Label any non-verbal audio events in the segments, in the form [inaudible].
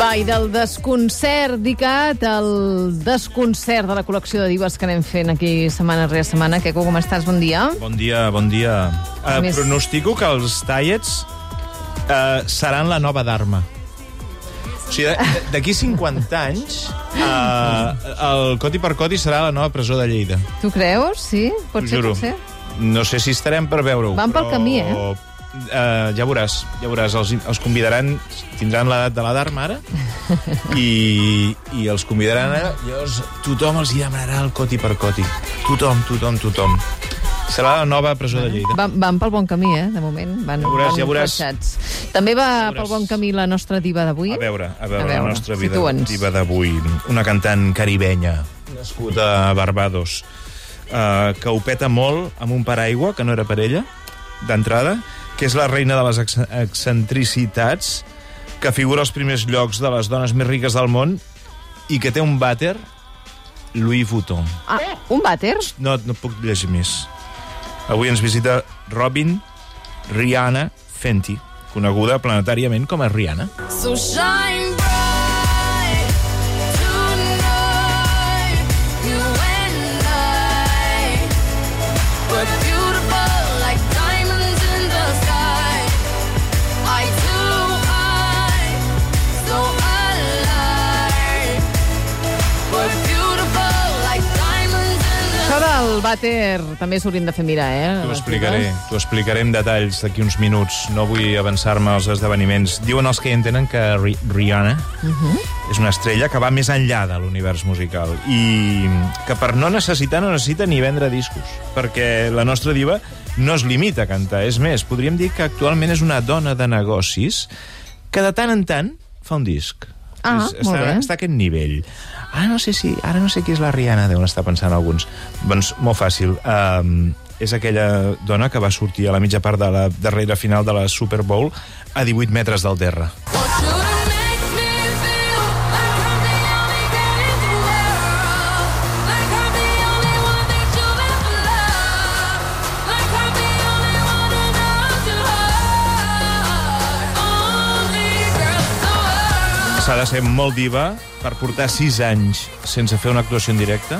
Va, i del desconcert dedicat al desconcert de la col·lecció de divas que anem fent aquí setmana rere setmana. Queco, com estàs? Bon dia. Bon dia, bon dia. Uh, Més- pronostico que els tallets uh, seran la nova d'arma. O sigui, de- d'aquí 50 anys, uh, el Coti per Coti serà la nova presó de Lleida. Tu creus? Sí? Pot ser, juro. pot ser. No sé si estarem per veure-ho. Van pel però, camí, eh? Uh, ja veuràs, ja veuràs. Els, els convidaran, tindran l'edat de la d'arma ara, i, i els convidaran ara. Llavors, tothom els hi demanarà el Coti per Coti. Tothom, tothom, tothom. Serà la nova presó de Lleida. Van, van pel bon camí, eh, de moment. Van, Ja veuràs, van ja veuràs. fletxats. També va Ja veuràs. pel bon camí la nostra diva d'avui. A veure, a veure, A veure, la nostra vida diva d'avui. Una cantant caribenya, nascuda a Barbados, uh, que ho peta molt amb un paraigua, que no era per ella, d'entrada, que és la reina de les ex excentricitats, que figura als primers llocs de les dones més riques del món i que té un vàter Louis Vuitton. Ah, un vàter? No, no puc llegir més. Avui ens visita Robin Rihanna Fenty, coneguda planetàriament com a Rihanna. So shine vàter també s'haurien de fer mirar, eh? T'ho explicaré, t'ho explicaré en detalls d'aquí uns minuts. No vull avançar-me als esdeveniments. Diuen els que hi entenen que Ri Rihanna és una estrella que va més enllà de l'univers musical i que per no necessitar no necessita ni vendre discos, perquè la nostra diva no es limita a cantar. És més, podríem dir que actualment és una dona de negocis que de tant en tant fa un disc. Ah, És- molt està, bé. està a aquest nivell. Ara no sé si ara no sé qui és la Rihanna, deuen estar pensant alguns. Doncs molt fàcil. Um, és aquella dona que va sortir a la mitja part de la darrera final de la Super Bowl a 18 metres del terra. Want S'ha de ser molt diva per portar 6 anys sense fer una actuació en directe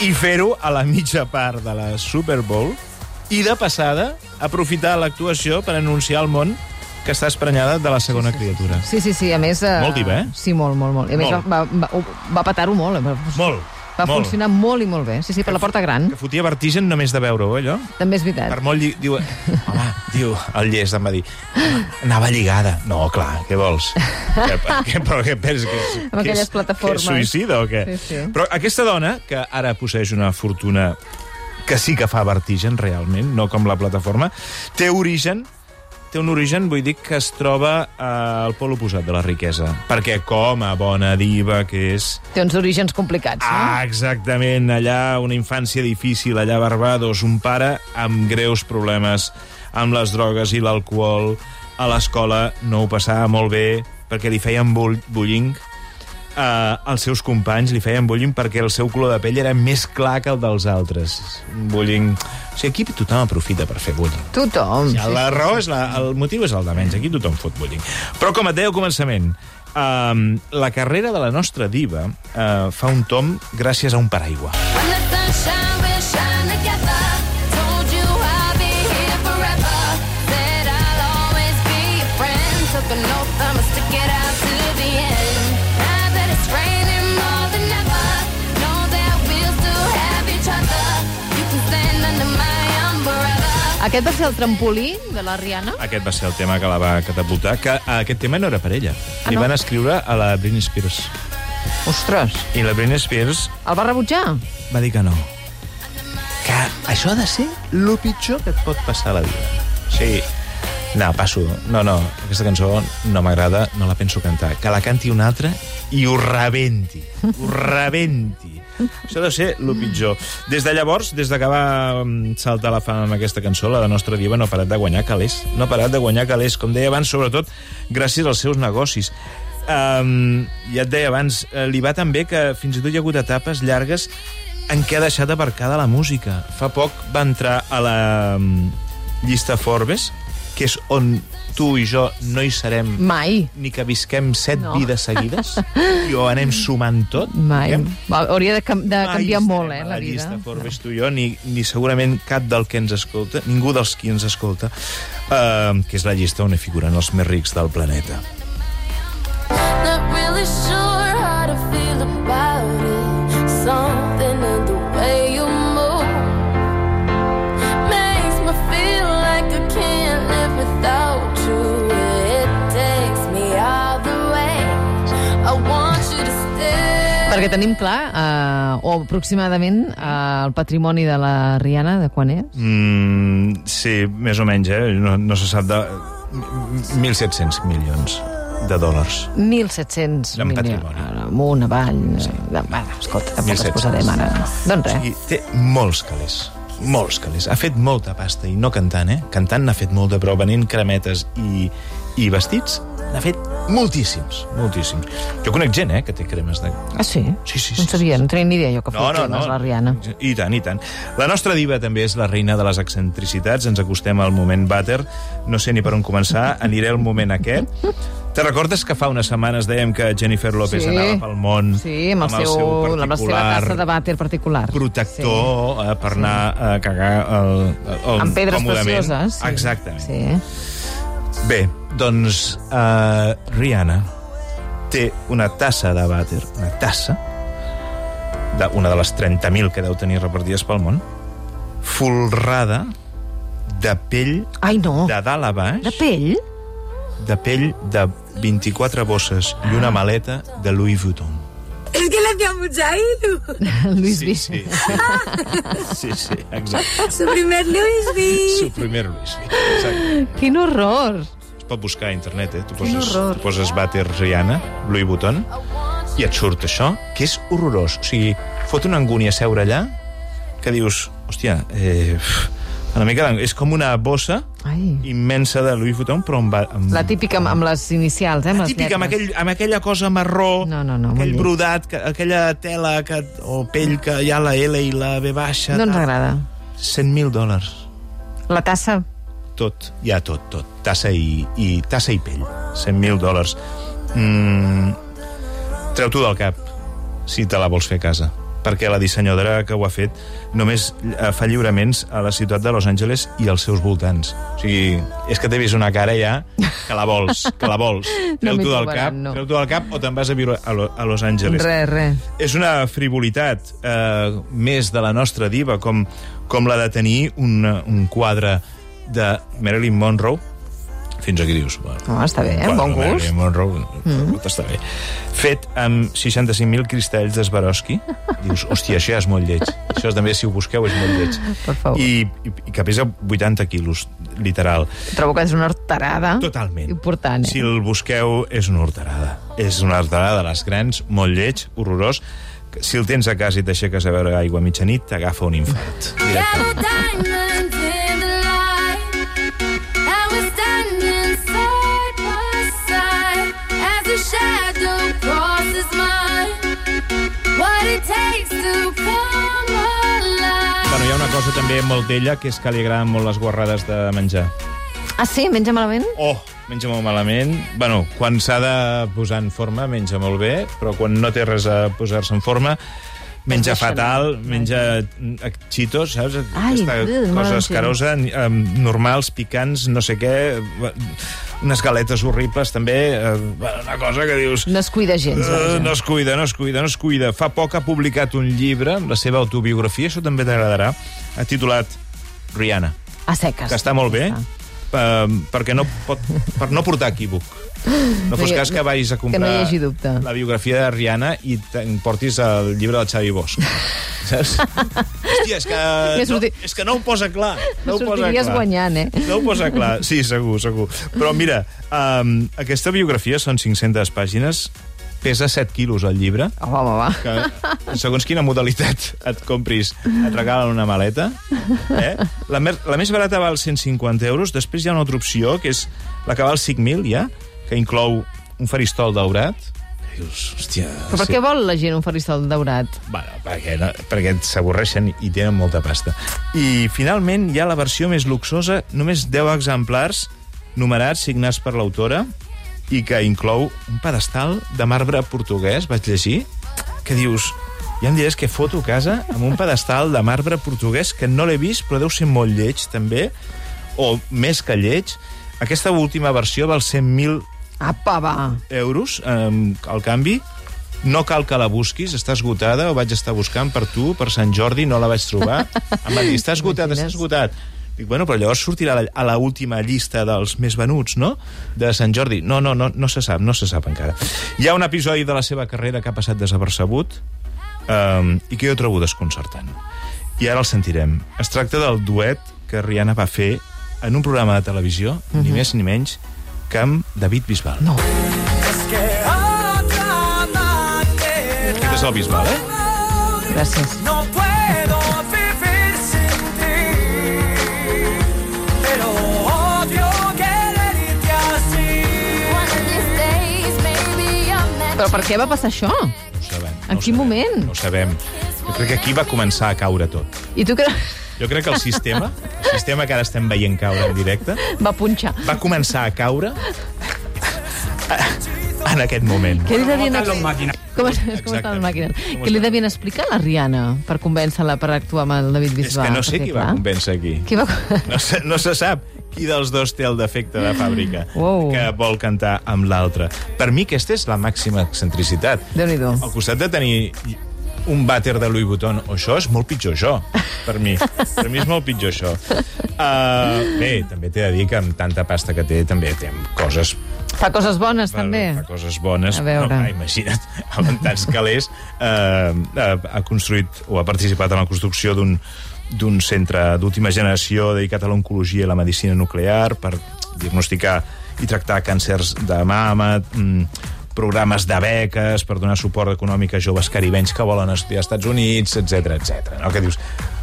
i fer-ho a la mitja part de la Super Bowl i de passada aprofitar l'actuació per anunciar al món que està esprenyada de la segona criatura. Sí, sí, sí, a més... Eh, Molt diva, eh? Sí, molt, molt, molt. A més Molt. va, va, va, va petar-ho molt. Molt, va molt. funcionar molt i molt bé. Sí, sí, per la porta gran. Que fotia vertigen només de veure-ho, allò. També és veritat. Per molt... Diu, home, [laughs] diu, el llest em va dir, anava lligada. No, clar, què vols? Què, què, però què penses? Que, és- Amb que aquelles és- plataformes. Que és suïcida o què? Sí, sí. Però aquesta dona, que ara posseix una fortuna que sí que fa vertigen realment, no com la plataforma, té origen té un origen, vull dir, que es troba eh, al pol oposat de la riquesa. Perquè com a bona diva que és, Té uns orígens complicats, no? Ah, exactament. Allà, una infància difícil, allà a Barbados, un pare amb greus problemes amb les drogues i l'alcohol. A l'escola no ho passava molt bé perquè li feien bull bullying. Uh, els seus companys li feien bullying perquè el seu color de pell era més clar que el dels altres. Bullying... O sigui, aquí tothom aprofita per fer bullying. Tothom. Sí, la raó és la, el motiu és el de menys, aquí tothom fot bullying. Però com et deia al començament, um, la carrera de la nostra diva uh, fa un tom gràcies a un paraigua. When the Aquest va ser el trampolí de la Rihanna? Aquest va ser el tema que la va catapultar, que uh, aquest tema no era per ella. Ah, Li no? van escriure a la Britney Spears. Ostres, I la Britney Spears el va rebutjar? va dir que no. Que això ha de ser el pitjor que et pot passar a la vida. O sigui, No, passo. No, no, aquesta cançó no m'agrada, no la penso cantar. Que la canti una altra i ho rebenti. Ho rebenti. Això deu ser el pitjor. Des de llavors, des de que va mm, saltar la fama amb aquesta cançó, la nostra diva no ha parat de guanyar calés. No ha parat de guanyar calés, com deia abans, sobretot gràcies als seus negocis. Um, ja et deia abans, eh, li va tan bé que fins i tot hi ha hagut etapes llargues en què ha deixat aparcada la música. Fa poc va entrar a la mm, llista Forbes, que és on tu i jo no hi serem Mai. ni que visquem set No. vides seguides [laughs] i ho anem sumant tot. Mai. Va, Hauria de, cam de Mai canviar molt, eh, la la vida. llista Forbes, tu i jo, ni, ni segurament cap del que ens escolta, ningú dels qui ens escolta, uh, que és la llista on hi figuren els més rics del planeta. Perquè tenim clar, eh, o aproximadament, eh, el patrimoni de la Rihanna, de quan és? Mm, sí, més o menys, eh? No, no se sap de... 1.700 milions de dòlars. 1.700 En milions. patrimoni. Ara, Amunt, avall... Sí. Bueno, escolta, tampoc 1.700. ens posarem ara. Doncs res. I té molts calés. Molts calés. Ha fet molta pasta, i no cantant, eh? Cantant n'ha fet molta, però venent cremetes i, i vestits n'ha fet moltíssims, moltíssims. Jo conec gent, eh, que té cremes de... Ah, sí? Sí, sí, No en sí, sabia, no tenia ni idea jo que No, fos no, cremes, no. la Rihanna. I tant, i tant. La nostra diva també és la reina de les excentricitats. Ens acostem al moment vàter. No sé ni per on començar. [laughs] Aniré al moment aquest. Te recordes que fa unes setmanes dèiem que Jennifer López Sí. anava pel món Sí, amb, el seu, amb la seva tassa de vàter particular. protector sí. eh, per anar a cagar el, el, Amb pedres precioses. Sí. Exactament. Sí. Bé, doncs uh, Rihanna té una tassa de vàter, una tassa, de, una de les 30.000 que deu tenir repartides pel món, folrada de pell Ai, no. de dalt a baix, De pell? de pell de 24 bosses i una maleta de Louis Vuitton. Es que le hacía mucha ilu. Luis Sí, sí, sí. sí, sí, exacte. Su primer Louis V. Su primer Louis Vuitton, exacte. Quin horror. Pot buscar a internet, eh? Tu poses, tu poses vàter Rihanna, Louis Vuitton, i et surt això, que és horrorós. O sigui, fot una angúnia seure allà que dius, hòstia, eh, una mica... És com una bossa Ai. immensa de Louis Vuitton, però amb... amb La típica amb, amb les inicials, eh? Amb la típica, amb, aquell, amb aquella cosa marró, No, no, no, aquell brodat, que, aquella tela que, o pell que hi ha la L i la B baixa. No ens agrada. 100.000 dòlars. La tassa? Tot, hi ha tot, tot. Tassa i, i, tassa i pell. 100.000 dòlars. Mm, Treu-t'ho del cap, si te la vols fer a casa perquè la dissenyadora que ho ha fet només eh, fa lliuraments a la ciutat de Los Angeles i als seus voltants. O sigui, és que t'he vist una cara ja que la vols, que la vols. [laughs] No Treu-t'ho del trobaran, cap, no. treu-t'ho del cap o te'n vas a viure a, Lo, a Los Angeles. Res, res. És una frivolitat eh, més de la nostra diva, com, com la de tenir un, un quadre de Marilyn Monroe, fins aquí dius... Bueno, No, està bé, eh? un quadre Bon gust. Marilyn Monroe, mm. pot estar bé. Fet amb 65.000 cristalls d'Esbaroski. Dius, hòstia, això ja és molt lleig. Això també, si ho busqueu, és molt lleig. [laughs] Per favor. I, i, i que pesa 80 quilos, literal. Trobo que és una horterada. Totalment. Important, eh? Si el busqueu, és una horterada. És una horterada de les grans, molt lleig, horrorós. Si el tens a casa i t'aixeques a veure aigua a mitjanit, t'agafa un infart. Directe. Bueno, hi ha una cosa també molt d'ella, que és que li agraden molt les guarrades de menjar. Ah, sí? Menja malament? Oh, menja molt malament. Bueno, quan s'ha de posar en forma, menja molt bé, però quan no té res a posar-se en forma, menja fatal, menja eh, xitos, saps? Ai, Aquesta ugh, cosa escarosa, eh, normals, picants, no sé què, eh, unes galetes horribles, també, eh, una cosa que dius... No es cuida gens, Uh, vaja. no es cuida, no es cuida, no es cuida. Fa poc ha publicat un llibre, la seva autobiografia, això també t'agradarà, ha titulat Rihanna, A seques. que està molt bé, Ja eh, perquè no pot, per no portar equívoc. No fos No cas que vagis a que no comprar hi hagi dubte. la biografia de Rihanna i portis el llibre del Xavi Bosch. [laughs] Saps? Hòstia, és que, Que no, és que no ho posa clar. No ho posa clar. guanyant, eh? No ho posa clar. Sí, segur, segur. Però mira, um, aquesta biografia són 500 pàgines, pesa 7 quilos el llibre, Oh, home, va. que segons quina modalitat et compris, et regalen una maleta. Eh? La, mer la més barata val 150 euros, després hi ha una altra opció, que és la que val 5.000, ja, que inclou un faristol daurat. Dius, hòstia... Però per què vol la gent un faristol daurat? Bueno, perquè, no, perquè s'avorreixen i tenen molta pasta. I finalment hi ha la versió més luxosa, només 10 exemplars numerats, signats per l'autora, i que inclou un pedestal de marbre portuguès, vaig llegir, que dius, ja em diràs que foto a casa amb un pedestal de marbre portuguès que no l'he vist, però deu ser molt lleig, també, o més que lleig. Aquesta última versió val 100.000 Apa, va. euros um, al canvi. No cal que la busquis, està esgotada, ho vaig estar buscant per tu, per Sant Jordi, no la vaig trobar. Em va dir, està [laughs] esgotat, està esgotat. Dic, bueno, però llavors sortirà a la- última llista dels més venuts, no?, de Sant Jordi. No, no, no, no se sap, no se sap encara. Hi ha un episodi de la seva carrera que ha passat desapercebut um, i que jo trobo desconcertant. I ara el sentirem. Es tracta del duet que Rihanna va fer en un programa de televisió, ni més ni menys, que amb David Bisbal. No. Aquest és el Bisbal, eh? Gràcies. No puedo vivir sin ti, pero odio quererte así. One of these days, maybe I'm meant Però per què va passar això? No ho sabem. En no quin sabem, moment? No ho sabem. Jo crec que aquí va començar a caure tot. I tu creus... Jo crec que el sistema, el sistema que ara estem veient caure en directe, Va punxar. va començar a caure en aquest moment. Què li devien... los máquinas? Com, és, com estan les màquines? Com Què li estan? devien explicar a la Rihanna per convèncer-la per actuar amb el David És Bisbal? que no sé Perquè, qui va clar, convèncer aquí. Qui va... No se, no se sap qui dels dos té el defecte de fàbrica Uau. que vol cantar amb l'altre. Per mi aquesta és la màxima excentricitat. Déu-n'hi-do. Al costat de tenir un vàter de Louis Vuitton o això, és molt pitjor això, per mi. Per mi és molt pitjor això. Uh, bé, també t'he de dir que amb tanta pasta que té, també té coses Fa coses bones, també. Fa coses bones. A veure. No, ah, imagina't, [laughs] amb tants calés eh, eh, ha construït o ha participat en la construcció d'un d'un centre d'última generació dedicat a l'oncologia i la medicina nuclear per diagnosticar i tractar càncers de mama, mm, programes de beques per donar suport econòmic a joves caribenys que volen estudiar als Estats Units, etc etc. No? Que dius,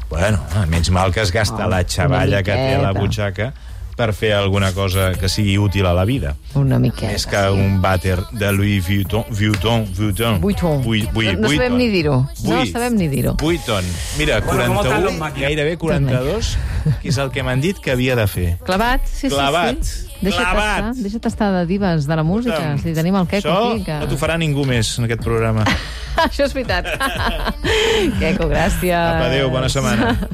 bueno, ah, menys mal que es gasta Oh, la xavalla que té a la butxaca per fer alguna cosa que sigui útil a la vida. Una miqueta. Més que un vàter de Louis Vuitton. Vuitton. Vuitton. Vuitton. Bui, bui, No- no sabem ni dir-ho. No sabem ni dir-ho. Vuitton. Mira, Bueno, com estan 41, les màquines? gairebé 42, que és el que m'han dit que havia de fer. Clavat, sí, Clavat. sí, sí. Deixa't Clavat. estar, deixa't estar de divas de la música. Si tenim el Queco Això aquí. Que... no t'ho farà ningú més en aquest programa. [laughs] Això és veritat. [laughs] Queco, gràcies. Apa, adéu, bona setmana. [laughs]